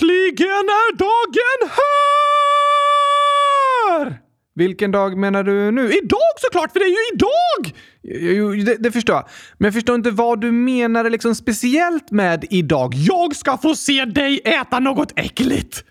Äntligen är dagen här! Vilken dag menar du nu? Idag såklart, för det är ju idag! Jo, det, det, förstår jag. Men jag förstår inte vad du menar liksom speciellt med idag. Jag ska få se dig äta något äckligt!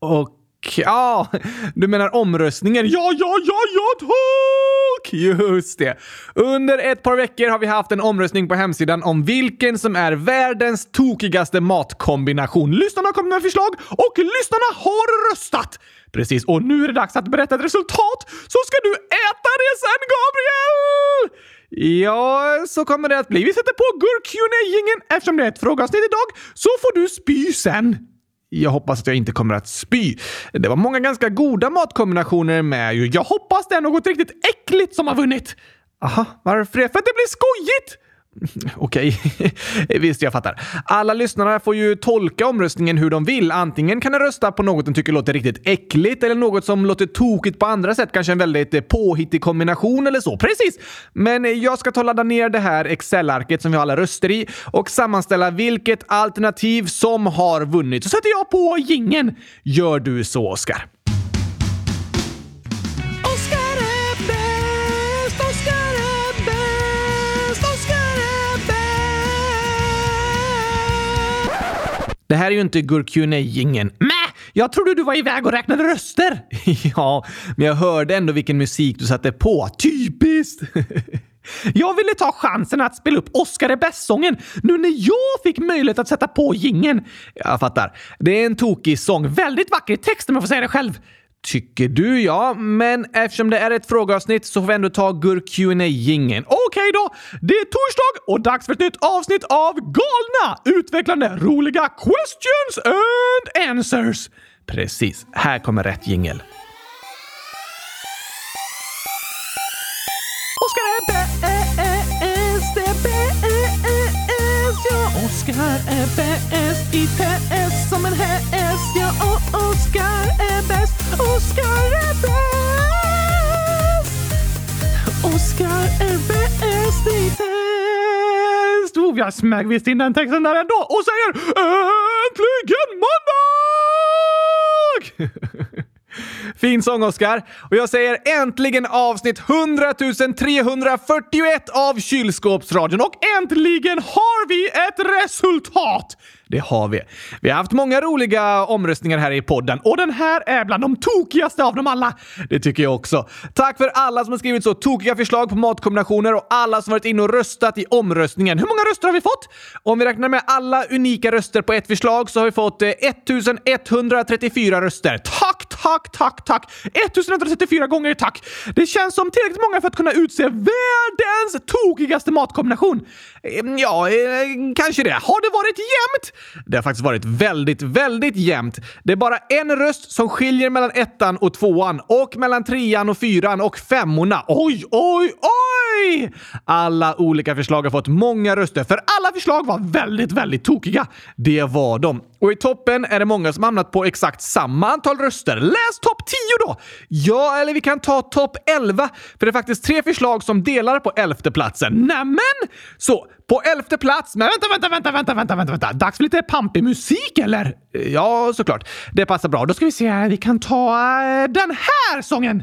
Och ja, du menar omröstningen? Ja, ja, ja, ja, tack! Just det. Under ett par veckor har vi haft en omröstning på hemsidan om vilken som är världens tokigaste matkombination. Lyssnarna har kommit med förslag och lyssnarna har röstat! Precis, och nu är det dags att berätta ett resultat så ska du äta det sen, Gabriel! Ja, så kommer det att bli. Vi sätter på gurkjunejingen eftersom det är ett frågeavsnitt idag, så får du spy sen. Jag hoppas att jag inte kommer att spy. Det var många ganska goda matkombinationer med ju. Jag hoppas det är något riktigt äckligt som har vunnit. Aha, varför det? För att det blir skojigt! Okej, visst jag fattar. Alla lyssnare får ju tolka omröstningen hur de vill. Antingen kan de rösta på något de tycker låter riktigt äckligt eller något som låter tokigt på andra sätt. Kanske en väldigt eh, påhittig kombination eller så. Precis! Men eh, jag ska ta och ladda ner det här Excel-arket som vi har alla röster i och sammanställa vilket alternativ som har vunnit. Så sätter jag på gingen. Gör du så, Oskar. Det här är ju inte Gurkune Jingeln. Mäh! Jag trodde du var iväg och räknade röster! ja, men jag hörde ändå vilken musik du satte på. Typiskt! Jag ville ta chansen att spela upp Oscar är bäst-sången nu när jag fick möjlighet att sätta på gingen. Jag fattar. Det är en tokig sång. Väldigt vacker text om jag får säga det själv. Tycker du ja, men eftersom det är ett frågeavsnitt så får vi ändå ta gurk qa gingen Okej okay då! Det är torsdag och dags för ett nytt avsnitt av galna, utvecklande, roliga questions and answers. Precis, här kommer rätt jingel. Oskar eh, här Oskar är bäst i test som en häst, ja. Och Oskar är bäst Oskar är bäst! Oskar är bäst i test! Oh, jag smög visst in den texten där ändå och säger äntligen måndag! Fin sång, Oskar. Och jag säger äntligen avsnitt 100 341 av Kylskåpsradion och äntligen har vi ett resultat! Det har vi. Vi har haft många roliga omröstningar här i podden och den här är bland de tokigaste av dem alla. Det tycker jag också. Tack för alla som har skrivit så tokiga förslag på matkombinationer och alla som varit inne och röstat i omröstningen. Hur många röster har vi fått? Om vi räknar med alla unika röster på ett förslag så har vi fått eh, 1134 röster. Tack, tack, tack, tack! 1134 gånger tack! Det känns som tillräckligt många för att kunna utse världens tokigaste matkombination. Ehm, ja, eh, kanske det. Har det varit jämnt? Det har faktiskt varit väldigt, väldigt jämnt. Det är bara en röst som skiljer mellan ettan och tvåan och mellan trean och fyran och femmorna. Oj, oj, oj! Alla olika förslag har fått många röster, för alla förslag var väldigt, väldigt tokiga. Det var de. Och i toppen är det många som hamnat på exakt samma antal röster. Läs topp 10 då! Ja, eller vi kan ta topp 11, för det är faktiskt tre förslag som delar på elfte platsen. Nämen! Så, på elfte plats, men vänta, vänta, vänta, vänta, vänta, vänta, vänta. Dags för lite pampig musik eller? Ja, såklart. Det passar bra. Då ska vi se, vi kan ta eh, den här sången.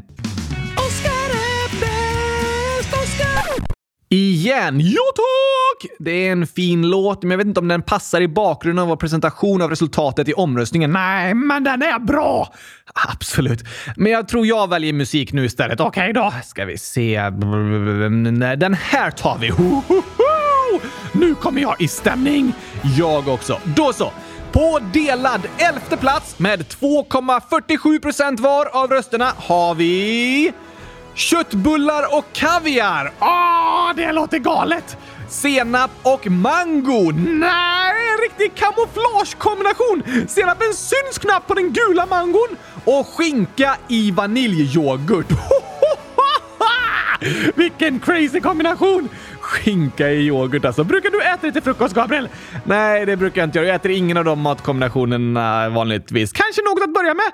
Igen! Ja tack! Det är en fin låt, men jag vet inte om den passar i bakgrunden av vår presentation av resultatet i omröstningen. Nej, men den är bra! Absolut. Men jag tror jag väljer musik nu istället. Okej okay, då. Ska vi se. Den här tar vi. Nu kommer jag i stämning. Jag också. Då så. På delad elfte plats med 2,47 procent var av rösterna har vi Köttbullar och kaviar! Åh, det låter galet! Senap och mango! Nej, en riktig kamouflagekombination! Senapen syns knappt på den gula mangon och skinka i vaniljyoghurt. Vilken crazy kombination! Skinka i yoghurt alltså. Brukar du äta det till frukost, Gabriel? Nej, det brukar jag inte göra. Jag äter ingen av de matkombinationerna vanligtvis. Kanske något att börja med?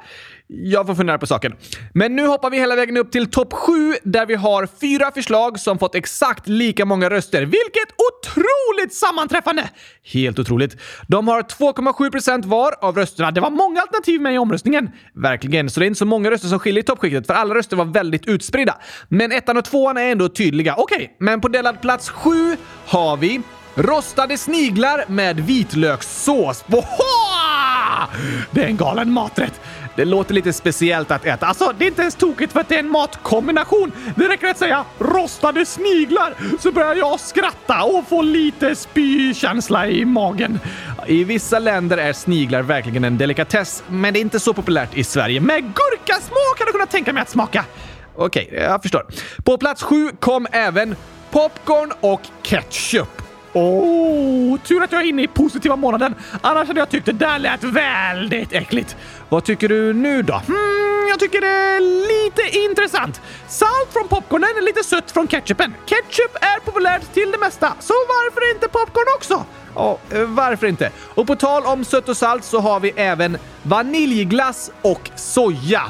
Jag får fundera på saken. Men nu hoppar vi hela vägen upp till topp 7 där vi har fyra förslag som fått exakt lika många röster. Vilket otroligt sammanträffande! Helt otroligt. De har 2,7 procent var av rösterna. Det var många alternativ med i omröstningen. Verkligen, så det är inte så många röster som skiljer i toppskiktet för alla röster var väldigt utspridda. Men ettan och tvåan är ändå tydliga. Okej, okay, men på delad plats 7 har vi Rostade sniglar med vitlökssås. Boha! Det är en galen maträtt. Det låter lite speciellt att äta. Alltså, det är inte ens tokigt för att det är en matkombination. Det räcker att säga rostade sniglar så börjar jag skratta och få lite spykänsla i magen. I vissa länder är sniglar verkligen en delikatess, men det är inte så populärt i Sverige. Med gurkasmak kan du kunna tänka mig att smaka. Okej, okay, jag förstår. På plats sju kom även popcorn och ketchup. Åh, oh, tur att jag är inne i positiva månaden. Annars hade jag tyckt det där lät väldigt äckligt. Vad tycker du nu då? Hmm, jag tycker det är lite intressant. Salt från popcornen är lite sött från ketchupen. Ketchup är populärt till det mesta, så varför inte popcorn också? Ja, oh, eh, varför inte? Och på tal om sött och salt så har vi även vaniljglass och soja.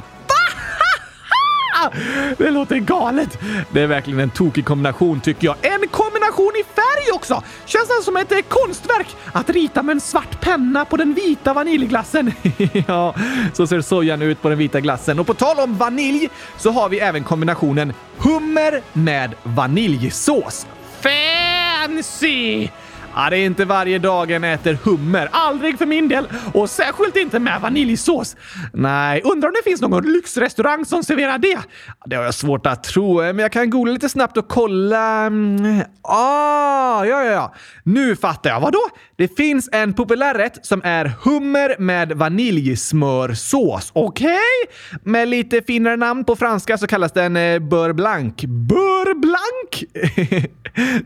Det låter galet! Det är verkligen en tokig kombination tycker jag. En kombination i färg också! Känns det som ett eh, konstverk att rita med en svart penna på den vita vaniljglassen. ja, så ser sojan ut på den vita glassen. Och på tal om vanilj så har vi även kombinationen hummer med vaniljsås. Fancy! Ja, det är inte varje dag en äter hummer. Aldrig för min del. Och särskilt inte med vaniljsås. Nej, undrar om det finns någon lyxrestaurang som serverar det? Det har jag svårt att tro, men jag kan googla lite snabbt och kolla. Mm, ah, ja, ja, ja. Nu fattar jag. Vadå? Det finns en populär rätt som är hummer med vaniljsmörsås. Okej? Okay? Med lite finare namn på franska så kallas den eh, beurre blanc. Beurre blanc?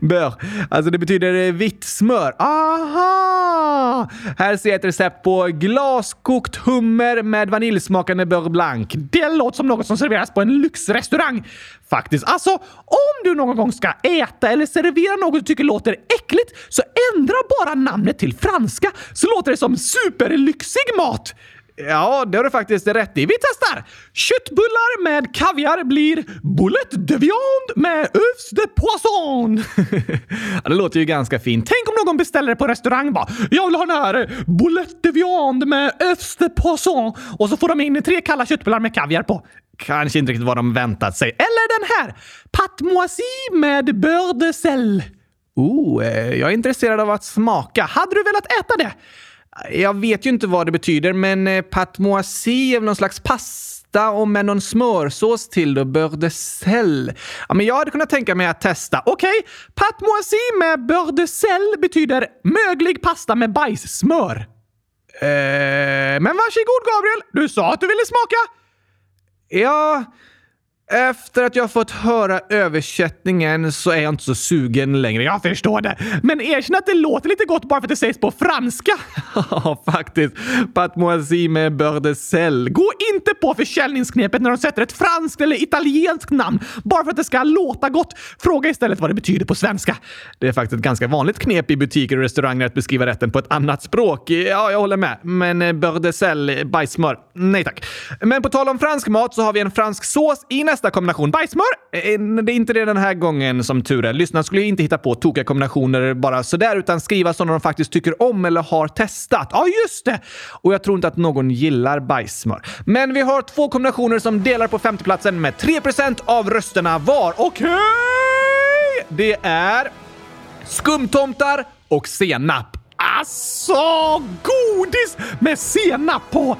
beurre. Alltså det betyder eh, vitt smör. Aha! Här ser jag ett recept på glaskokt hummer med vaniljsmakande beurre blanc. Det låter som något som serveras på en lyxrestaurang. Faktiskt. Alltså, om du någon gång ska äta eller servera något du tycker låter äckligt så ändra bara namnet till franska så låter det som superlyxig mat. Ja, det har du faktiskt rätt i. Vi testar! Köttbullar med kaviar blir boulette de viande med Oeufs de poisson. ja, det låter ju ganska fint. Tänk om någon beställer det på restaurang bara. Jag vill ha den här boulette de viande med Oeufs de poisson. Och så får de in tre kalla köttbullar med kaviar på. Kanske inte riktigt vad de väntat sig. Eller den här! Patmoisie med beurre de sel. Oh, jag är intresserad av att smaka. Hade du velat äta det? Jag vet ju inte vad det betyder, men eh, patmoisie är någon slags pasta och med någon smörsås till då, beurre. Ja, men jag hade kunnat tänka mig att testa. Okej, okay. patmoisie med beurre betyder möglig pasta med bajssmör. Eh, men varsågod Gabriel, du sa att du ville smaka. Ja, efter att jag fått höra översättningen så är jag inte så sugen längre. Jag förstår det. Men erkänn att det låter lite gott bara för att det sägs på franska. Ja, faktiskt. Patmoisie med beurre de sel. Gå inte på försäljningsknepet när de sätter ett franskt eller italienskt namn bara för att det ska låta gott. Fråga istället vad det betyder på svenska. Det är faktiskt ett ganska vanligt knep i butiker och restauranger att beskriva rätten på ett annat språk. Ja, jag håller med. Men eh, beurre de sel, bajsmör, nej tack. Men på tal om fransk mat så har vi en fransk sås i nästa kombination bajsmör. Eh, eh, det är inte det den här gången som tur är. Lyssnarna skulle inte hitta på tokiga kombinationer bara sådär, utan skriva sådana de faktiskt tycker om eller har testat. Ja, just det! Och jag tror inte att någon gillar bajsmör. Men vi har två kombinationer som delar på femteplatsen med 3% av rösterna var. Okej! Okay. Det är skumtomtar och senap. Alltså, godis med senap på!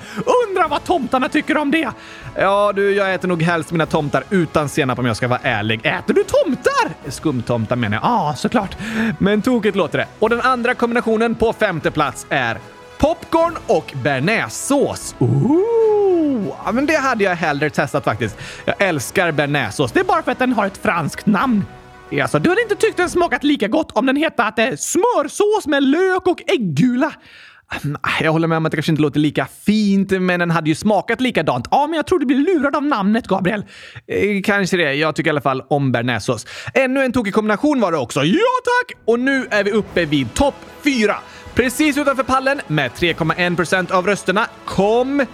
Undrar vad tomtarna tycker om det? Ja, du, jag äter nog helst mina tomtar utan senap om jag ska vara ärlig. Äter du tomtar? Skumtomtar menar jag. Ja, ah, såklart. Men tokigt låter det. Och den andra kombinationen på femte plats är popcorn och bearnaisesås. Ooh, ja, men det hade jag hellre testat faktiskt. Jag älskar bearnaisesås. Det är bara för att den har ett franskt namn. Alltså, du hade inte tyckt den smakat lika gott om den hetat eh, smörsås med lök och äggula. Jag håller med om att det kanske inte låter lika fint, men den hade ju smakat likadant. Ja, men jag tror du blir lurad av namnet, Gabriel. Eh, kanske det. Jag tycker i alla fall om bearnaisesås. Ännu en tokig kombination var det också. Ja, tack! Och nu är vi uppe vid topp fyra. Precis utanför pallen med 3,1% av rösterna kom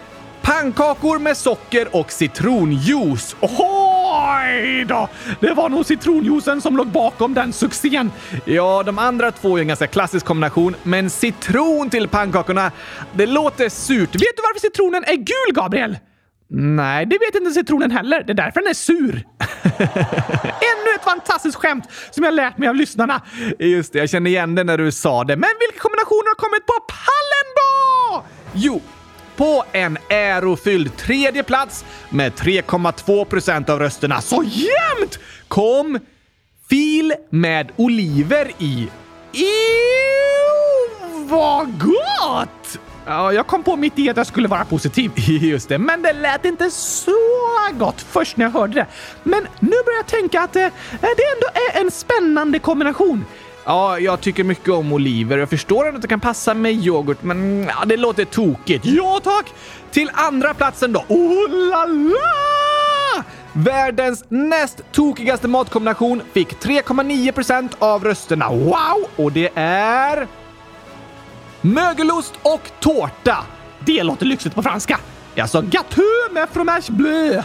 Pannkakor med socker och citronjuice. Oj då! Det var nog citronjuicen som låg bakom den succén. Ja, de andra två är en ganska klassisk kombination, men citron till pannkakorna, det låter surt. Vet du varför citronen är gul, Gabriel? Nej, det vet inte citronen heller. Det är därför den är sur. Ännu ett fantastiskt skämt som jag lärt mig av lyssnarna. Just det, jag känner igen det när du sa det. Men vilka kombinationer har kommit på pallen på en ärofylld tredje plats med 3,2 procent av rösterna. Så jämnt! Kom fil med oliver i. Eww, vad gott! Ja, jag kom på mitt i att jag skulle vara positiv. Just det, men det lät inte så gott först när jag hörde det. Men nu börjar jag tänka att eh, det ändå är en spännande kombination. Ja, jag tycker mycket om oliver. Jag förstår att det kan passa med yoghurt, men ja, det låter tokigt. Ja, tack! Till andra platsen då. Oh la la! Världens näst tokigaste matkombination fick 3,9% av rösterna. Wow! Och det är... Mögelost och tårta. Det låter lyxigt på franska. Jag sa gâteau med fromage bleu.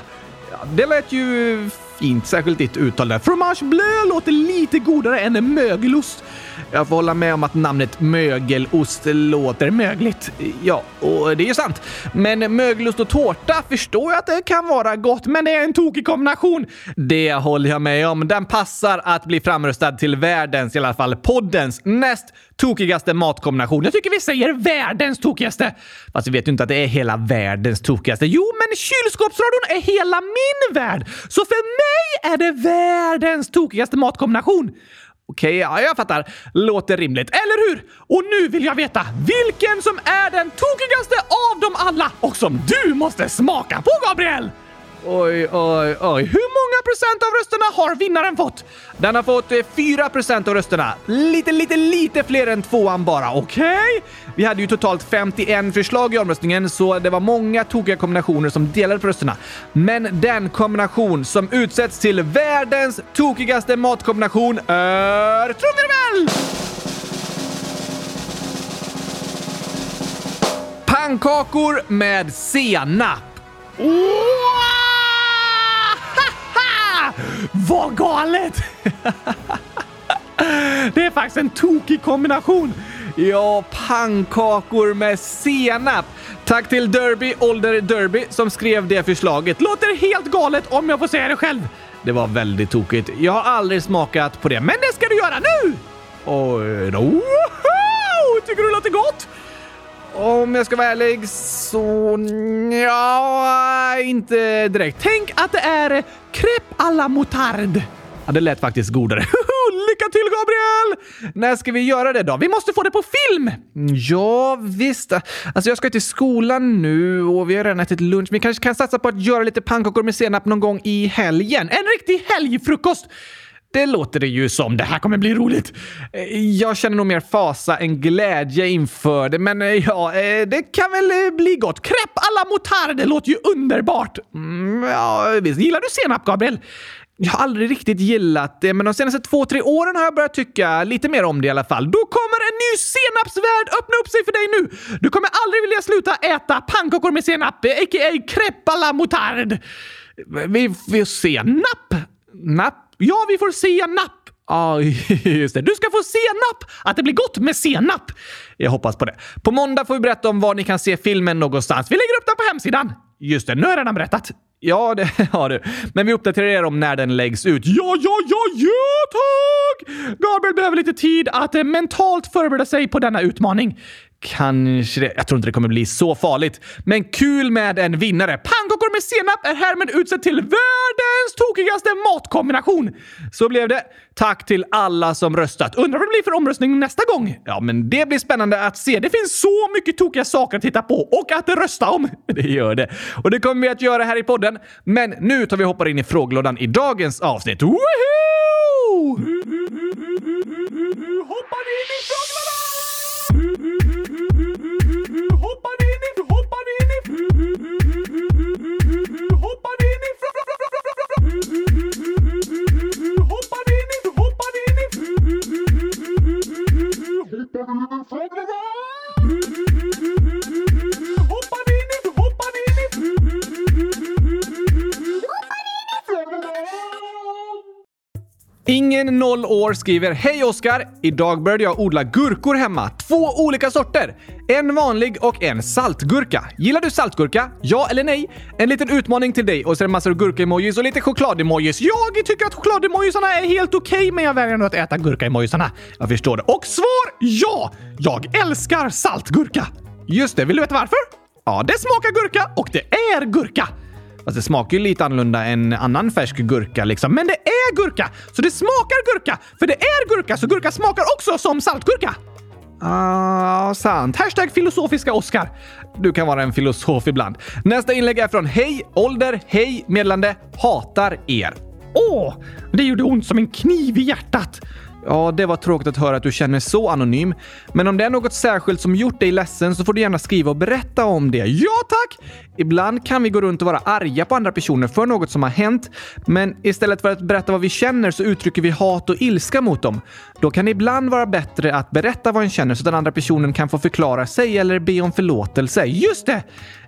Ja, det lät ju fint, särskilt ditt uttal där. Fromage bleu låter lite godare än mögelost. Jag får hålla med om att namnet mögelost låter mögligt. Ja, och det är ju sant. Men mögelost och tårta förstår jag att det kan vara gott, men det är en tokig kombination. Det håller jag med om. Den passar att bli framröstad till världens, i alla fall poddens, näst tokigaste matkombination. Jag tycker vi säger världens tokigaste. Fast vi vet ju inte att det är hela världens tokigaste. Jo, men kylskåpsradion är hela min värld! Så för mig är det världens tokigaste matkombination. Okej, ja, jag fattar. Låter rimligt, eller hur? Och nu vill jag veta vilken som är den tokigaste av dem alla och som du måste smaka på, Gabriel! Oj, oj, oj. Hur många procent av rösterna har vinnaren fått? Den har fått eh, 4 procent av rösterna. Lite, lite, lite fler än tvåan bara. Okej? Okay? Vi hade ju totalt 51 förslag i omröstningen, så det var många tokiga kombinationer som delade på rösterna. Men den kombination som utsätts till världens tokigaste matkombination är... Trumvirvel! Pannkakor med senap. Vad galet! Det är faktiskt en tokig kombination. Ja, pannkakor med senap. Tack till Derby Older Derby som skrev det förslaget. Låter helt galet om jag får säga det själv. Det var väldigt tokigt. Jag har aldrig smakat på det, men det ska du göra nu! Oj då. Eh, Tycker du det låter gott? Om jag ska vara ärlig så... Ja, inte direkt. Tänk att det är crêpe à la moutarde. Ja, det lät faktiskt godare. Lycka till Gabriel! När ska vi göra det då? Vi måste få det på film! Mm, ja, visst. Alltså jag ska till skolan nu och vi har redan ätit lunch. Vi kanske kan satsa på att göra lite pannkakor med senap någon gång i helgen. En riktig helgfrukost! Det låter det ju som. Det här kommer bli roligt. Eh, jag känner nog mer fasa än glädje inför det, men eh, ja, eh, det kan väl bli gott. Crepe alla moutarde det låter ju underbart. Mm, ja, visst. Gillar du senap, Gabriel? Jag har aldrig riktigt gillat det, men de senaste två, tre åren har jag börjat tycka lite mer om det i alla fall. Då kommer en ny senapsvärld öppna upp sig för dig nu! Du kommer aldrig vilja sluta äta pannkakor med senap, a.k.a. crepe à la moutarde. Vi får se. Napp? Napp? Ja, vi får senap! Ja, just det. Du ska få senap! Att det blir gott med senap! Jag hoppas på det. På måndag får vi berätta om var ni kan se filmen någonstans. Vi lägger upp den på hemsidan. Just det, nu har jag redan berättat. Ja, det har du. Men vi uppdaterar er om när den läggs ut. Ja, ja, ja, ja, tack! Gabriel behöver lite tid att eh, mentalt förbereda sig på denna utmaning. Kanske det. Jag tror inte det kommer bli så farligt. Men kul med en vinnare. Pannkakor med senap är härmed utsett till världens tokigaste matkombination. Så blev det. Tack till alla som röstat. Undrar vad det blir för omröstning nästa gång? Ja, men det blir spännande att se. Det finns så mycket tokiga saker att titta på och att rösta om. Det gör det. Och det kommer vi att göra här i podden. Men nu tar vi och hoppar in i frågelådan i dagens avsnitt. Woho! Hoppar in i frågelådan! Hoppar in i, hoppar Ingen noll år skriver Hej Oskar! Idag började jag odla gurkor hemma. Två olika sorter. En vanlig och en saltgurka. Gillar du saltgurka? Ja eller nej? En liten utmaning till dig och så är det massor av gurka-emojis och lite choklad-emojis. Jag tycker att choklad-emojisarna är helt okej, okay, men jag väljer nog att äta gurka-emojisarna. Jag förstår det. Och svar ja! Jag älskar saltgurka! Just det, vill du veta varför? Ja, det smakar gurka och det är gurka! Fast det smakar ju lite annorlunda än annan färsk gurka liksom. Men det är gurka! Så det smakar gurka! För det är gurka, så gurka smakar också som saltgurka! Ah, sant. Hashtag filosofiska Oscar. Du kan vara en filosof ibland. Nästa inlägg är från Hej, ålder, hej, medlande, hatar er. Åh, det gjorde ont som en kniv i hjärtat. Ja, det var tråkigt att höra att du känner så anonym. Men om det är något särskilt som gjort dig ledsen så får du gärna skriva och berätta om det. Ja, tack! Ibland kan vi gå runt och vara arga på andra personer för något som har hänt, men istället för att berätta vad vi känner så uttrycker vi hat och ilska mot dem. Då kan det ibland vara bättre att berätta vad en känner så att den andra personen kan få förklara sig eller be om förlåtelse. Just det!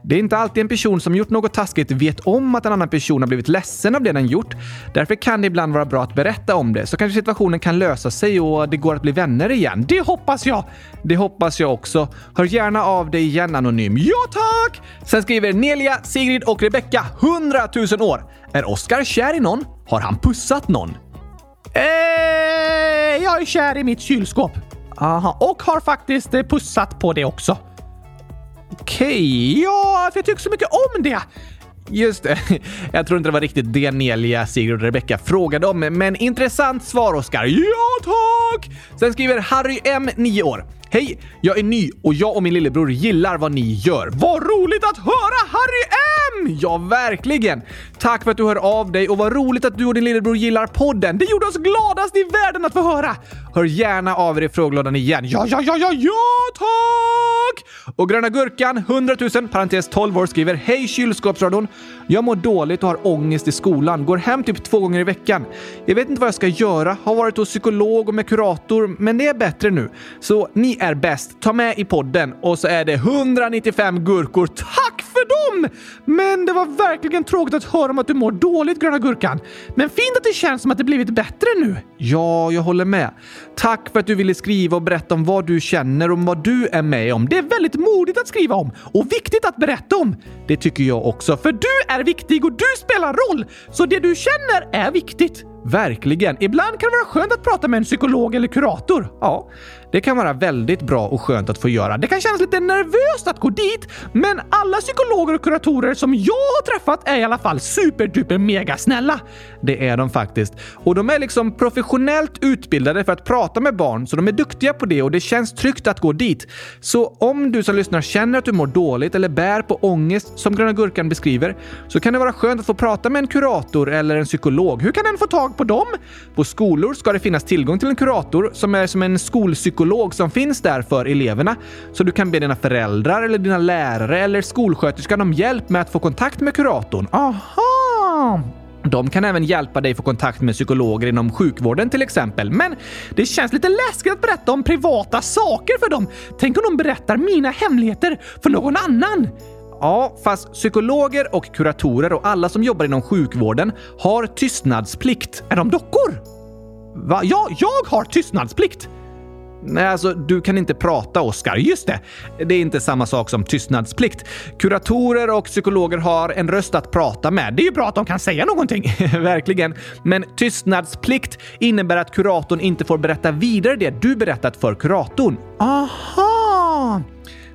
Det är inte alltid en person som gjort något taskigt vet om att en annan person har blivit ledsen av det den gjort. Därför kan det ibland vara bra att berätta om det, så kanske situationen kan lösa sig och det går att bli vänner igen. Det hoppas jag! Det hoppas jag också. Hör gärna av dig igen anonym. Ja, tack! Sen skriver Nelia, Sigrid och Rebecka 100 000 år. Är Oskar kär i någon? Har han pussat någon? Eh, jag är kär i mitt kylskåp. Aha, och har faktiskt eh, pussat på det också. Okej, okay, ja, för jag tycker så mycket om det. Just det. Jag tror inte det var riktigt det Nelia, Sigrid och Rebecca frågade om, men intressant svar, Oskar. Ja, tack! Sen skriver Harry M, 9 år. Hej! Jag är ny och jag och min lillebror gillar vad ni gör. Vad roligt att höra Harry M! Ja, verkligen! Tack för att du hör av dig och vad roligt att du och din lillebror gillar podden. Det gjorde oss gladast i världen att få höra. Hör gärna av er i frågelådan igen. Ja, ja, ja, ja, ja, tack! Och Gröna Gurkan, 100 000, parentes 12 år, skriver Hej kylskåpsradion! Jag mår dåligt och har ångest i skolan. Går hem typ två gånger i veckan. Jag vet inte vad jag ska göra. Har varit hos psykolog och med kurator, men det är bättre nu. Så ni är bäst. Ta med i podden och så är det 195 gurkor. Tack för dem! Men det var verkligen tråkigt att höra om att du mår dåligt, Gröna Gurkan. Men fint att det känns som att det blivit bättre nu. Ja, jag håller med. Tack för att du ville skriva och berätta om vad du känner och om vad du är med om. Det är väldigt modigt att skriva om och viktigt att berätta om. Det tycker jag också, för du är viktig och du spelar roll. Så det du känner är viktigt. Verkligen. Ibland kan det vara skönt att prata med en psykolog eller kurator. Ja, det kan vara väldigt bra och skönt att få göra. Det kan kännas lite nervöst att gå dit, men alla psykologer och kuratorer som jag har träffat är i alla fall superduper mega snälla. Det är de faktiskt. Och de är liksom professionellt utbildade för att prata med barn, så de är duktiga på det och det känns tryggt att gå dit. Så om du som lyssnar känner att du mår dåligt eller bär på ångest, som Gröna Gurkan beskriver, så kan det vara skönt att få prata med en kurator eller en psykolog. Hur kan en få tag på dem? På skolor ska det finnas tillgång till en kurator som är som en skolpsykolog som finns där för eleverna. Så du kan be dina föräldrar eller dina lärare eller skolsköterskan om hjälp med att få kontakt med kuratorn. Aha! De kan även hjälpa dig få kontakt med psykologer inom sjukvården till exempel. Men det känns lite läskigt att berätta om privata saker för dem. Tänk om de berättar mina hemligheter för någon annan? Ja, fast psykologer och kuratorer och alla som jobbar inom sjukvården har tystnadsplikt. Är de dockor? Va? Ja, jag har tystnadsplikt! Nej, alltså du kan inte prata, Oskar. Just det! Det är inte samma sak som tystnadsplikt. Kuratorer och psykologer har en röst att prata med. Det är ju bra att de kan säga någonting. Verkligen. Men tystnadsplikt innebär att kuratorn inte får berätta vidare det du berättat för kuratorn. Aha!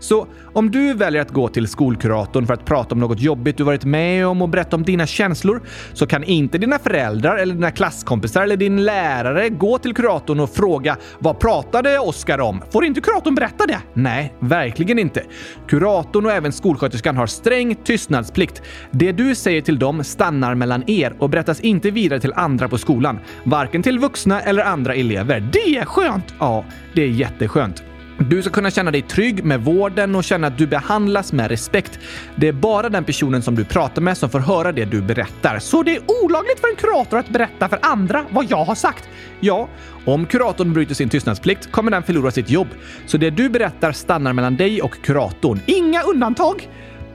Så om du väljer att gå till skolkuratorn för att prata om något jobbigt du varit med om och berätta om dina känslor så kan inte dina föräldrar eller dina klasskompisar eller din lärare gå till kuratorn och fråga “Vad pratade Oskar om?” Får inte kuratorn berätta det? Nej, verkligen inte. Kuratorn och även skolsköterskan har sträng tystnadsplikt. Det du säger till dem stannar mellan er och berättas inte vidare till andra på skolan. Varken till vuxna eller andra elever. Det är skönt! Ja, det är jätteskönt. Du ska kunna känna dig trygg med vården och känna att du behandlas med respekt. Det är bara den personen som du pratar med som får höra det du berättar. Så det är olagligt för en kurator att berätta för andra vad jag har sagt? Ja, om kuratorn bryter sin tystnadsplikt kommer den förlora sitt jobb. Så det du berättar stannar mellan dig och kuratorn. Inga undantag?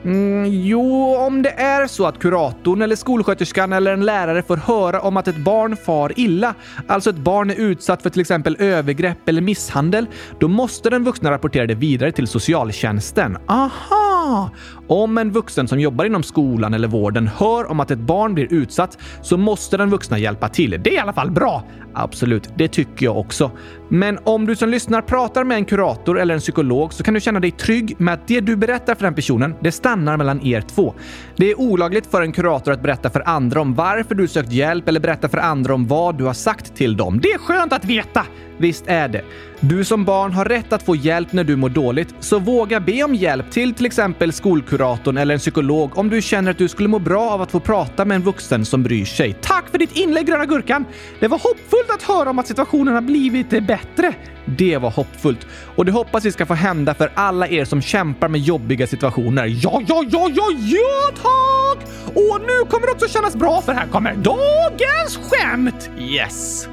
Mm, jo, om det är så att kuratorn eller skolsköterskan eller en lärare får höra om att ett barn far illa, alltså ett barn är utsatt för till exempel övergrepp eller misshandel, då måste den vuxna rapportera det vidare till socialtjänsten. Aha! Om en vuxen som jobbar inom skolan eller vården hör om att ett barn blir utsatt så måste den vuxna hjälpa till. Det är i alla fall bra. Absolut, det tycker jag också. Men om du som lyssnar pratar med en kurator eller en psykolog så kan du känna dig trygg med att det du berättar för den personen, det stannar mellan er två. Det är olagligt för en kurator att berätta för andra om varför du sökt hjälp eller berätta för andra om vad du har sagt till dem. Det är skönt att veta! Visst är det. Du som barn har rätt att få hjälp när du mår dåligt, så våga be om hjälp till till exempel skolkuratorn eller en psykolog om du känner att du skulle må bra av att få prata med en vuxen som bryr sig. Tack för ditt inlägg, Gröna Gurkan! Det var hoppfullt att höra om att situationen har blivit bättre. Det var hoppfullt. Och det hoppas vi ska få hända för alla er som kämpar med jobbiga situationer. Ja, ja, ja, ja, ja, tack! Och nu kommer det också kännas bra för här kommer dagens skämt! Yes!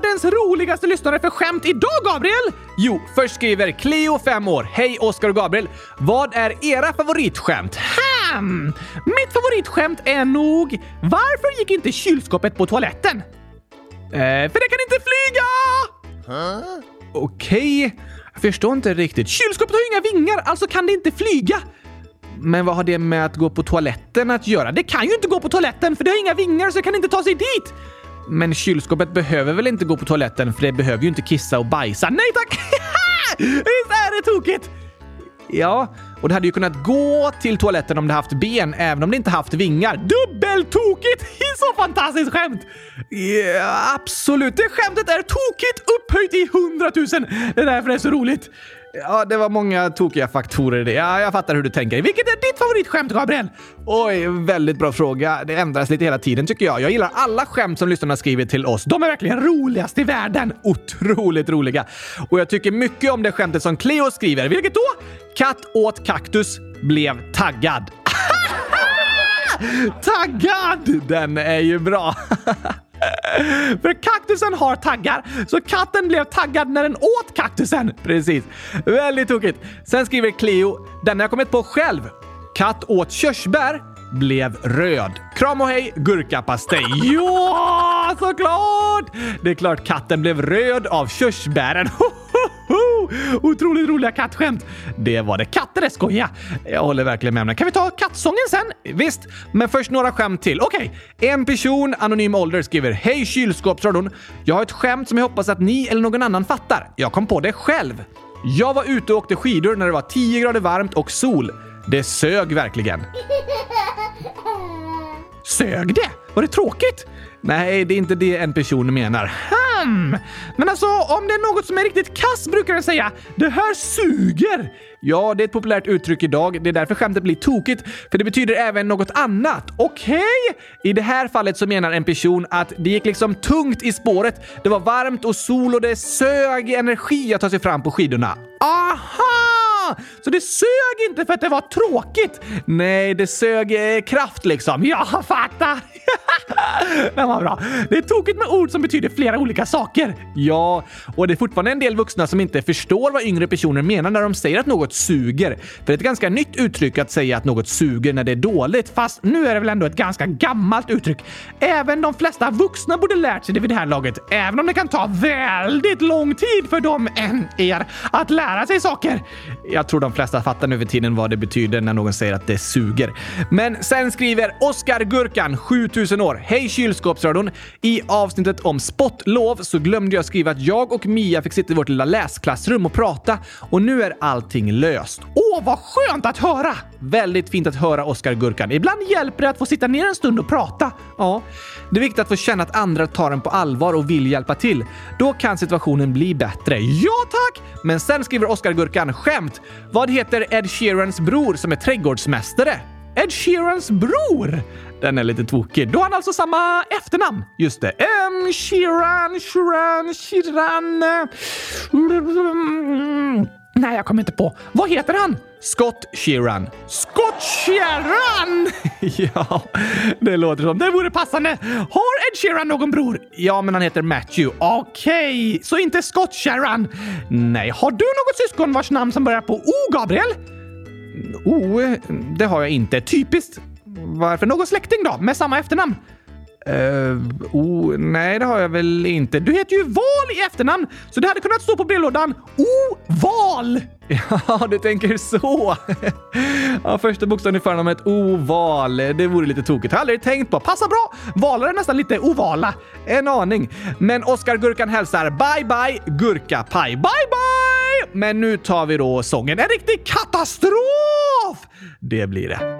Världens roligaste lyssnare för skämt idag, Gabriel? Jo, först skriver Cleo, 5 år. Hej Oskar och Gabriel! Vad är era favoritskämt? Hmm. Mitt favoritskämt är nog Varför gick inte kylskåpet på toaletten? Eh, för det kan inte flyga! Okej, jag förstår inte riktigt. Kylskåpet har ju inga vingar, alltså kan det inte flyga. Men vad har det med att gå på toaletten att göra? Det kan ju inte gå på toaletten för det har inga vingar så det kan inte ta sig dit! Men kylskåpet behöver väl inte gå på toaletten för det behöver ju inte kissa och bajsa. Nej tack! Visst är det tokigt? Ja, och det hade ju kunnat gå till toaletten om det haft ben, även om det inte haft vingar. Dubbeltokigt! Så fantastiskt skämt! Ja, absolut, det skämtet är tokigt upphöjt i hundratusen. Det är därför det är så roligt. Ja, det var många tokiga faktorer i det. Ja, jag fattar hur du tänker. Vilket är ditt favoritskämt, Gabriel? Oj, väldigt bra fråga. Det ändras lite hela tiden tycker jag. Jag gillar alla skämt som lyssnarna skriver till oss. De är verkligen roligast i världen. Otroligt roliga. Och jag tycker mycket om det skämtet som Cleo skriver. Vilket då? Katt åt kaktus, blev taggad. taggad! Den är ju bra. För kaktusen har taggar, så katten blev taggad när den åt kaktusen. Precis. Väldigt tokigt. Sen skriver Cleo, den har jag kommit på själv. Katt åt körsbär, blev röd. Kram och hej, gurkapastej. Ja, såklart! Det är klart katten blev röd av körsbären. Otroligt roliga kattskämt. Det var det. Katter är skoja! Jag håller verkligen med om det. Kan vi ta kattsången sen? Visst, men först några skämt till. Okej, en person, anonym ålder, skriver Hej kylskåpsradion. Jag har ett skämt som jag hoppas att ni eller någon annan fattar. Jag kom på det själv. Jag var ute och åkte skidor när det var 10 grader varmt och sol. Det sög verkligen. Sög det? Var det tråkigt? Nej, det är inte det en person menar. Hmm. Men alltså, om det är något som är riktigt kass brukar den säga “det här suger”. Ja, det är ett populärt uttryck idag. Det är därför skämtet blir tokigt, för det betyder även något annat. Okej? Okay? I det här fallet så menar en person att det gick liksom tungt i spåret. Det var varmt och sol och det sög energi att ta sig fram på skidorna. Aha! Så det sög inte för att det var tråkigt? Nej, det sög eh, kraft liksom. Jag fattar! Den var bra. Det är tokigt med ord som betyder flera olika saker. Ja, och det är fortfarande en del vuxna som inte förstår vad yngre personer menar när de säger att något suger. För det är ett ganska nytt uttryck att säga att något suger när det är dåligt. Fast nu är det väl ändå ett ganska gammalt uttryck. Även de flesta vuxna borde lärt sig det vid det här laget. Även om det kan ta väldigt lång tid för dem än er att lära sig saker. Jag tror de flesta fattar nu för tiden vad det betyder när någon säger att det suger. Men sen skriver Oskar Gurkan, 7000 år. Hej kylskåpsradion! I avsnittet om spottlov så glömde jag skriva att jag och Mia fick sitta i vårt lilla läsklassrum och prata och nu är allting löst. Åh, vad skönt att höra! Väldigt fint att höra Oskar Gurkan. Ibland hjälper det att få sitta ner en stund och prata. Ja, det är viktigt att få känna att andra tar en på allvar och vill hjälpa till. Då kan situationen bli bättre. Ja tack! Men sen skriver Oskar Gurkan skämt. Vad heter Ed Sheerans bror som är trädgårdsmästare? Ed Sheerans bror. Den är lite tokig. Då har han alltså samma efternamn. Just det. M. Sheeran, Sheeran, Sheeran... Mm. Nej, jag kommer inte på. Vad heter han? Scott Sheeran. Scott Sheeran! ja, det låter som det vore passande. Har Ed Sheeran någon bror? Ja, men han heter Matthew. Okej, okay, så inte Scott Sheeran. Nej, har du något syskon vars namn som börjar på O, Gabriel? O, det har jag inte. Typiskt. Varför? Någon släkting då, med samma efternamn? Uh, oh, nej, det har jag väl inte. Du heter ju Val i efternamn, så det hade kunnat stå på brevlådan Oval! Ja, du tänker så. ja, första bokstaven i förnamnet oval. Det vore lite tokigt. Jag har aldrig tänkt på. Passar bra! Valar är nästan lite ovala. En aning. Men Oskar Gurkan hälsar bye bye gurkapaj. Bye bye! Men nu tar vi då sången. En riktig katastrof! Det blir det.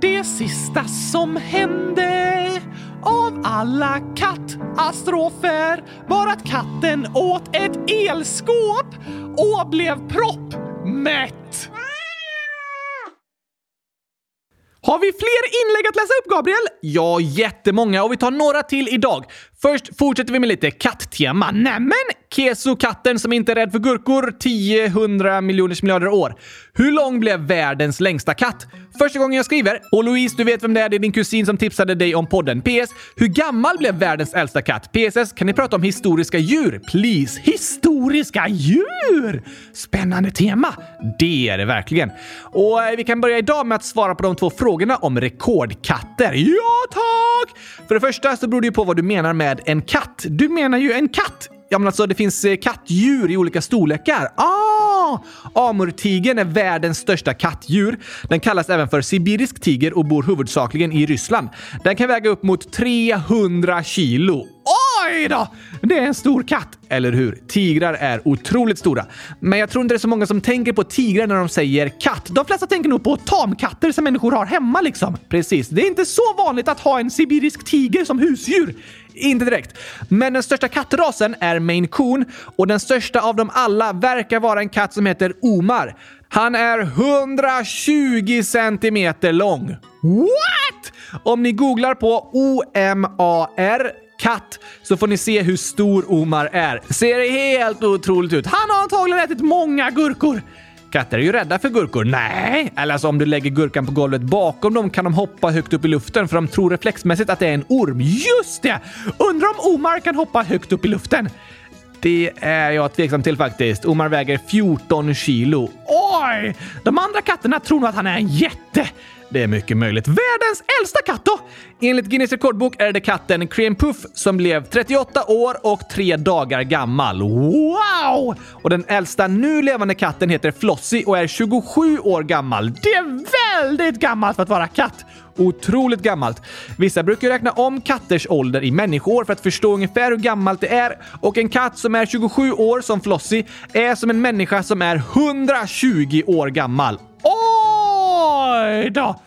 Det sista som hände av alla kattastrofer var att katten åt ett elskåp och blev proppmätt. Har vi fler inlägg att läsa upp, Gabriel? Ja, jättemånga och vi tar några till idag. Först fortsätter vi med lite katttema. Nämen! Keso, katten som inte är rädd för gurkor, 10-100 miljoners miljarder år. Hur lång blev världens längsta katt? Första gången jag skriver. Och Louise, du vet vem det är. Det är din kusin som tipsade dig om podden. PS. Hur gammal blev världens äldsta katt? PSS. Kan ni prata om historiska djur? Please. Historiska djur! Spännande tema. Det är det verkligen. Och eh, vi kan börja idag med att svara på de två frågorna om rekordkatter. Ja, tack! För det första så beror det ju på vad du menar med en katt. Du menar ju en katt. Ja, men alltså det finns eh, kattdjur i olika storlekar. Ah! Amurtigern är världens största kattdjur. Den kallas även för sibirisk tiger och bor huvudsakligen i Ryssland. Den kan väga upp mot 300 kilo. Oj då! Det är en stor katt, eller hur? Tigrar är otroligt stora. Men jag tror inte det är så många som tänker på tigrar när de säger katt. De flesta tänker nog på tamkatter som människor har hemma liksom. Precis, det är inte så vanligt att ha en sibirisk tiger som husdjur. Inte direkt. Men den största kattrasen är Maine Coon och den största av dem alla verkar vara en katt som heter Omar. Han är 120 centimeter lång. What? Om ni googlar på O.M.A.R. katt så får ni se hur stor Omar är. Ser helt otroligt ut. Han har antagligen ätit många gurkor. Katter är ju rädda för gurkor. Nej, eller alltså om du lägger gurkan på golvet bakom dem kan de hoppa högt upp i luften för de tror reflexmässigt att det är en orm. Just det! Undrar om Omar kan hoppa högt upp i luften. Det är jag tveksam till faktiskt. Omar väger 14 kilo. Oj! De andra katterna tror nog att han är en jätte. Det är mycket möjligt. Världens äldsta katt då? Enligt Guinness rekordbok är det katten Cream Puff som blev 38 år och 3 dagar gammal. Wow! Och den äldsta nu levande katten heter Flossie och är 27 år gammal. Det är väldigt gammalt för att vara katt. Otroligt gammalt. Vissa brukar räkna om katters ålder i människoår för att förstå ungefär hur gammalt det är och en katt som är 27 år som Flossie är som en människa som är 120 år gammal. Oj då!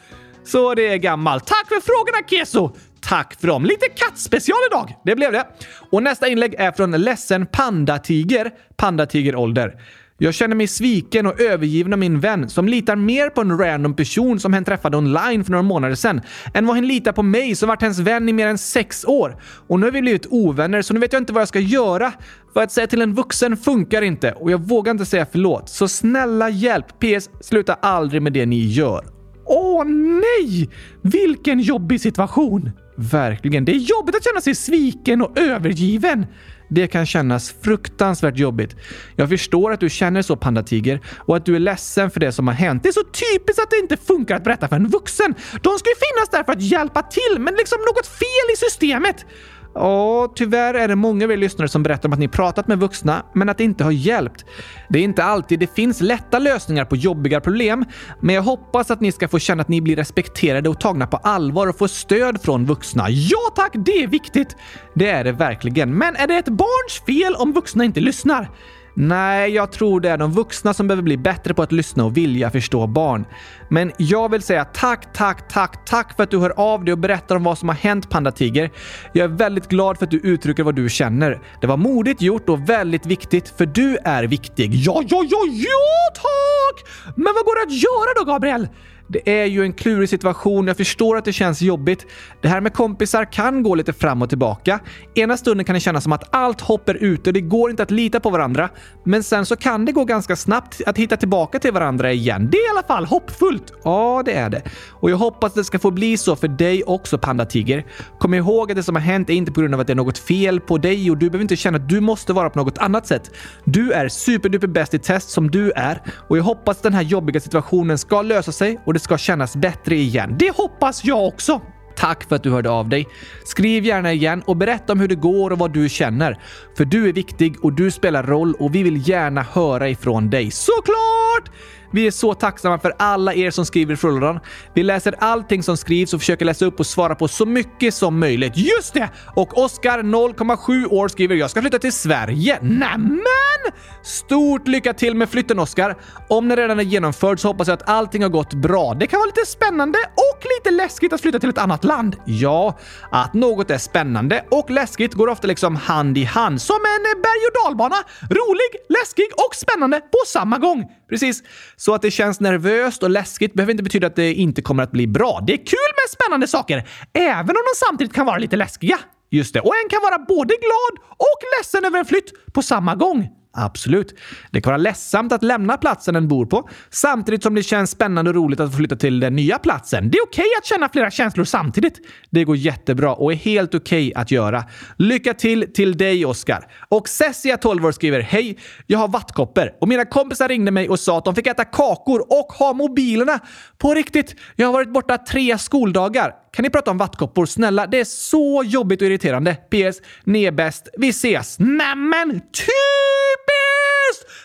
Så det är gammalt. Tack för frågorna Keso! Tack för dem. Lite kattspecial idag. Det blev det. Och nästa inlägg är från Ledsen Pandatiger, Pandatigerålder. Jag känner mig sviken och övergiven av min vän som litar mer på en random person som hen träffade online för några månader sedan än vad hen litar på mig som varit hennes vän i mer än sex år. Och nu har vi blivit ovänner så nu vet jag inte vad jag ska göra. För att säga till en vuxen funkar inte och jag vågar inte säga förlåt. Så snälla hjälp! PS. Sluta aldrig med det ni gör. Åh nej! Vilken jobbig situation! Verkligen. Det är jobbigt att känna sig sviken och övergiven. Det kan kännas fruktansvärt jobbigt. Jag förstår att du känner så Panda Tiger och att du är ledsen för det som har hänt. Det är så typiskt att det inte funkar att berätta för en vuxen. De ska ju finnas där för att hjälpa till, men liksom något fel i systemet. Ja, tyvärr är det många av er lyssnare som berättar om att ni pratat med vuxna, men att det inte har hjälpt. Det är inte alltid det finns lätta lösningar på jobbiga problem, men jag hoppas att ni ska få känna att ni blir respekterade och tagna på allvar och få stöd från vuxna. Ja tack, det är viktigt! Det är det verkligen. Men är det ett barns fel om vuxna inte lyssnar? Nej, jag tror det är de vuxna som behöver bli bättre på att lyssna och vilja förstå barn. Men jag vill säga tack, tack, tack, tack för att du hör av dig och berättar om vad som har hänt Panda Tiger. Jag är väldigt glad för att du uttrycker vad du känner. Det var modigt gjort och väldigt viktigt, för du är viktig. Ja, ja, ja, ja, tack! Men vad går det att göra då, Gabriel? Det är ju en klurig situation. Jag förstår att det känns jobbigt. Det här med kompisar kan gå lite fram och tillbaka. Ena stunden kan det kännas som att allt hopp är ute och det går inte att lita på varandra. Men sen så kan det gå ganska snabbt att hitta tillbaka till varandra igen. Det är i alla fall hoppfullt. Ja, det är det. Och jag hoppas att det ska få bli så för dig också, Panda Tiger. Kom ihåg att det som har hänt är inte på grund av att det är något fel på dig och du behöver inte känna att du måste vara på något annat sätt. Du är superduper bäst i test som du är och jag hoppas att den här jobbiga situationen ska lösa sig och det ska kännas bättre igen. Det hoppas jag också! Tack för att du hörde av dig. Skriv gärna igen och berätta om hur det går och vad du känner. För du är viktig och du spelar roll och vi vill gärna höra ifrån dig. Såklart! Vi är så tacksamma för alla er som skriver i frågelådan. Vi läser allting som skrivs och försöker läsa upp och svara på så mycket som möjligt. Just det! Och Oskar 0,7 år skriver “Jag ska flytta till Sverige”. Nämen! Stort lycka till med flytten Oskar! Om den redan är genomförd så hoppas jag att allting har gått bra. Det kan vara lite spännande och lite läskigt att flytta till ett annat land. Ja, att något är spännande och läskigt går ofta liksom hand i hand. Som en berg och dalbana. Rolig, läskig och spännande på samma gång. Precis. Så att det känns nervöst och läskigt behöver inte betyda att det inte kommer att bli bra. Det är kul med spännande saker, även om de samtidigt kan vara lite läskiga. Just det. Och en kan vara både glad och ledsen över en flytt på samma gång. Absolut. Det kan vara ledsamt att lämna platsen den bor på, samtidigt som det känns spännande och roligt att få flytta till den nya platsen. Det är okej okay att känna flera känslor samtidigt. Det går jättebra och är helt okej okay att göra. Lycka till till dig, Oskar. Och Cessia, 12 år, skriver Hej! Jag har vattkoppor och mina kompisar ringde mig och sa att de fick äta kakor och ha mobilerna. På riktigt, jag har varit borta tre skoldagar. Kan ni prata om vattkoppor? Snälla, det är så jobbigt och irriterande. PS. Ni är bäst. Vi ses! Nämen! Typiskt!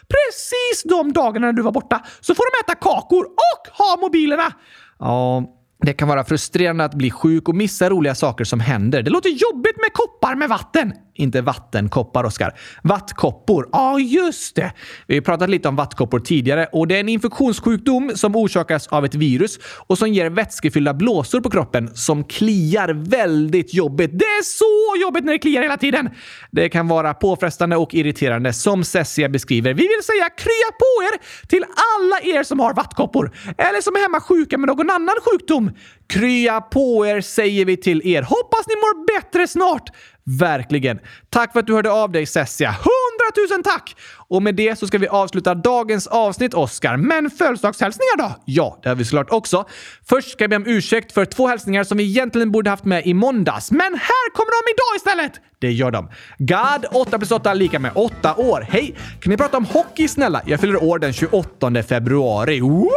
Precis de dagarna när du var borta så får de äta kakor och ha mobilerna. Ja, det kan vara frustrerande att bli sjuk och missa roliga saker som händer. Det låter jobbigt med koppar med vatten. Inte vattenkoppar, Oskar. Vattkoppor. Ja, ah, just det. Vi har pratat lite om vattkoppor tidigare och det är en infektionssjukdom som orsakas av ett virus och som ger vätskefyllda blåsor på kroppen som kliar väldigt jobbigt. Det är så jobbigt när det kliar hela tiden! Det kan vara påfrestande och irriterande som Cessia beskriver. Vi vill säga krya på er till alla er som har vattkoppor eller som är hemma sjuka med någon annan sjukdom. Krya på er säger vi till er. Hoppas ni mår bättre snart! Verkligen. Tack för att du hörde av dig Cessia. 000 tack! Och med det så ska vi avsluta dagens avsnitt, Oscar. Men födelsedagshälsningar då? Ja, det har vi såklart också. Först ska jag be om ursäkt för två hälsningar som vi egentligen borde haft med i måndags. Men här kommer de idag istället! Det gör de. God 8 plus 8 lika med 8 år. Hej! Kan ni prata om hockey snälla? Jag fyller år den 28 februari. Woho!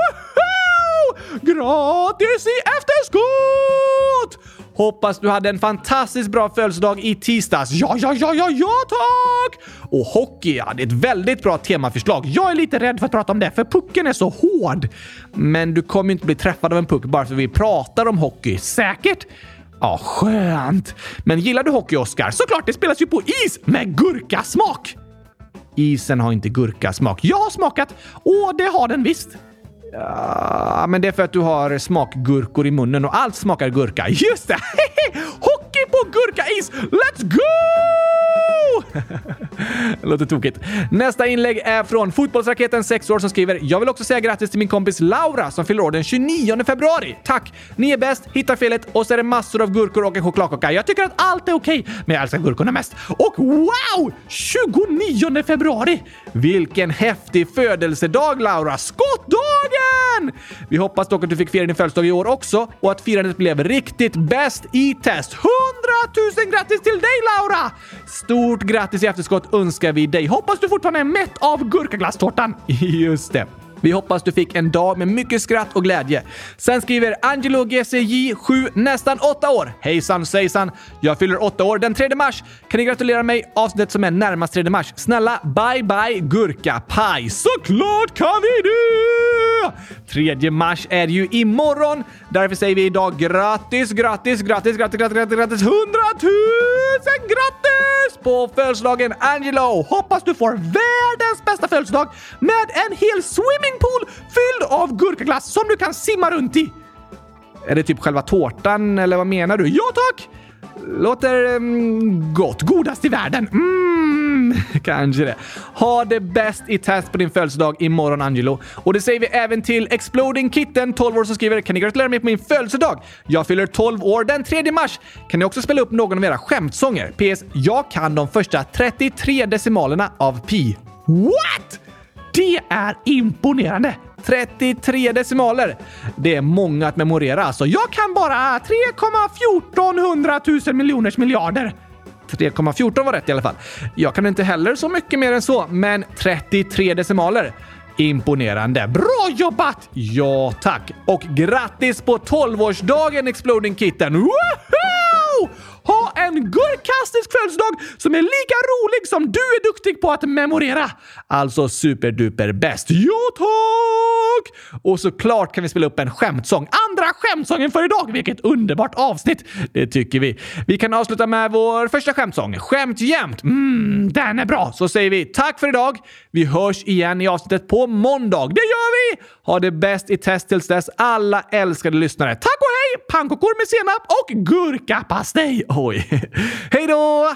Gratis i efterskott! Hoppas du hade en fantastiskt bra födelsedag i tisdags. Ja, ja, ja, ja, ja tack! Och hockey, ja, det är ett väldigt bra temaförslag. Jag är lite rädd för att prata om det, för pucken är så hård. Men du kommer inte bli träffad av en puck bara för att vi pratar om hockey. Säkert? Ja, skönt. Men gillar du hockey, Oscar? Såklart, det spelas ju på is med gurkasmak! Isen har inte gurkasmak. Jag har smakat och det har den visst. Ja, men det är för att du har smakgurkor i munnen och allt smakar gurka. Just det! Hockey på gurkais! Let's go! Låter tokigt. Nästa inlägg är från Fotbollsraketen 6 år som skriver “Jag vill också säga grattis till min kompis Laura som fyller år den 29 februari. Tack! Ni är bäst, hittar felet och så är det massor av gurkor och en chokladkaka. Jag tycker att allt är okej, okay, men jag älskar gurkorna mest. Och wow! 29 februari! Vilken häftig födelsedag Laura! Skottdagen! Vi hoppas dock att du fick fira din födelsedag i år också och att firandet blev riktigt bäst i test. 100 000 grattis till dig Laura! Stort grattis i efterskott önskar vi dig. Hoppas du fortfarande är mätt av gurkaglasstårtan. Just det. Vi hoppas du fick en dag med mycket skratt och glädje. Sen skriver Angelo GCJ 7, nästan 8 år. Hejsan svejsan! Jag fyller 8 år den 3 mars. Kan ni gratulera mig avsnittet som är närmast 3 mars? Snälla, bye bye gurkapaj! Såklart kan vi det! 3 mars är ju imorgon. Därför säger vi idag grattis, grattis, grattis, grattis, grattis, grattis, grattis, 100 000 grattis på födelsedagen Angelo! Hoppas du får världens bästa födelsedag med en hel swimming swimmingpool fylld av gurkaglass som du kan simma runt i. Är det typ själva tårtan eller vad menar du? Ja tack! Låter um, gott. Godast i världen. Mm, kanske det. Ha det bäst i test på din födelsedag imorgon, Angelo. Och det säger vi även till Exploding Kitten, 12 år, som skriver “Kan ni gratulera mig på min födelsedag? Jag fyller 12 år den 3 mars. Kan ni också spela upp någon av era skämtsånger? PS. Jag kan de första 33 decimalerna av pi. What? Det är imponerande! 33 decimaler. Det är många att memorera alltså. Jag kan bara 3,14 000 miljoners miljarder. 3,14 var rätt i alla fall. Jag kan inte heller så mycket mer än så, men 33 decimaler. Imponerande. Bra jobbat! Ja, tack. Och grattis på 12-årsdagen Exploding Kitten! Woohoo! Ha en gurkastisk födelsedag som är lika rolig som du är duktig på att memorera. Alltså superduper bäst. Ja, tack! Och såklart kan vi spela upp en skämtsång. Andra skämtsången för idag. Vilket underbart avsnitt! Det tycker vi. Vi kan avsluta med vår första skämtsång. Skämt jämt. Mm, den är bra. Så säger vi tack för idag. Vi hörs igen i avsnittet på måndag. Det gör vi! Ha det bäst i test tills dess, alla älskade lyssnare. Tack och hej! Pannkakor med senap och gurkapastej. Oj. Hej då!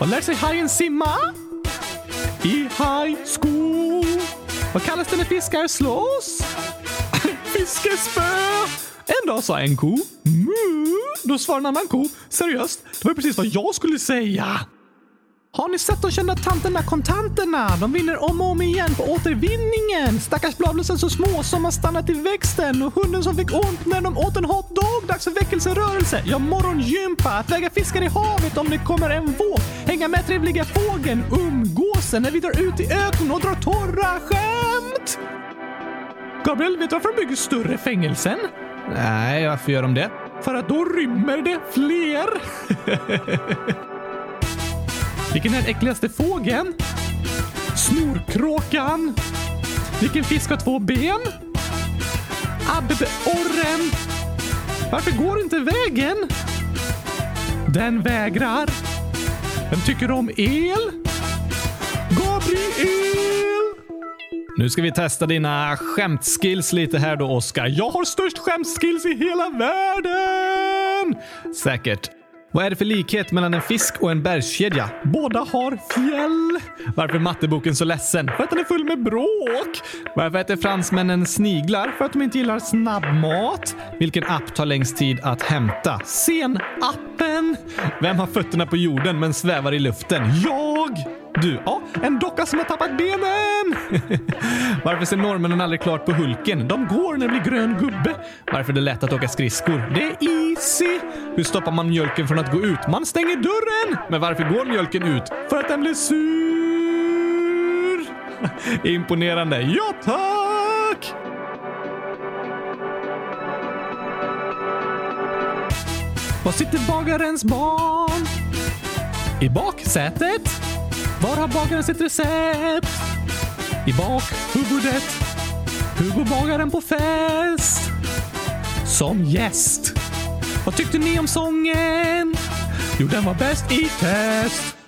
Vad lär sig hajen simma? I high school. Vad kallas det när fiskar slåss? Fiskespö. En dag sa en ko mu. Då svarade en annan ko seriöst. Det var precis vad jag skulle säga. Har ni sett de kända tanterna kontanterna? De vinner om och om igen på återvinningen. Stackars bladlösen så små som har stannat i växten och hunden som fick ont när de åt en hotdog. Dags för väckelserörelse. Ja, morgongympa. Att väga fiskar i havet om det kommer en våg. Hänga med trevliga fågeln. Umgåsen när vi drar ut i öknen och drar torra skämt. Gabriel, vet du varför de bygger större fängelsen? Nej, varför gör de det? För att då rymmer det fler. Vilken är den äckligaste fågeln? Snorkråkan. Vilken fisk har två ben? Abborren. Varför går inte vägen? Den vägrar. Vem tycker om el. Gabriel! Nu ska vi testa dina skämtskills lite här då, Oskar. Jag har störst skämtskills i hela världen! Säkert. Vad är det för likhet mellan en fisk och en bergskedja? Båda har fjäll. Varför är matteboken så ledsen? För att den är full med bråk. Varför äter fransmännen sniglar? För att de inte gillar snabbmat. Vilken app tar längst tid att hämta? Sen-appen. Vem har fötterna på jorden men svävar i luften? Jag! Du, ja, en docka som har tappat benen! Varför ser norrmännen aldrig klart på Hulken? De går när det blir grön gubbe. Varför är det lätt att åka skridskor? Det är easy! Hur stoppar man mjölken från att gå ut? Man stänger dörren! Men varför går mjölken ut? För att den blir sur! Imponerande. Ja, tack! Var sitter bagarens barn? I baksätet? Var har bagaren sitt recept? I bakhuvudet. Hur går bagaren på fest? Som gäst. Vad tyckte ni om sången? Jo, den var bäst i test.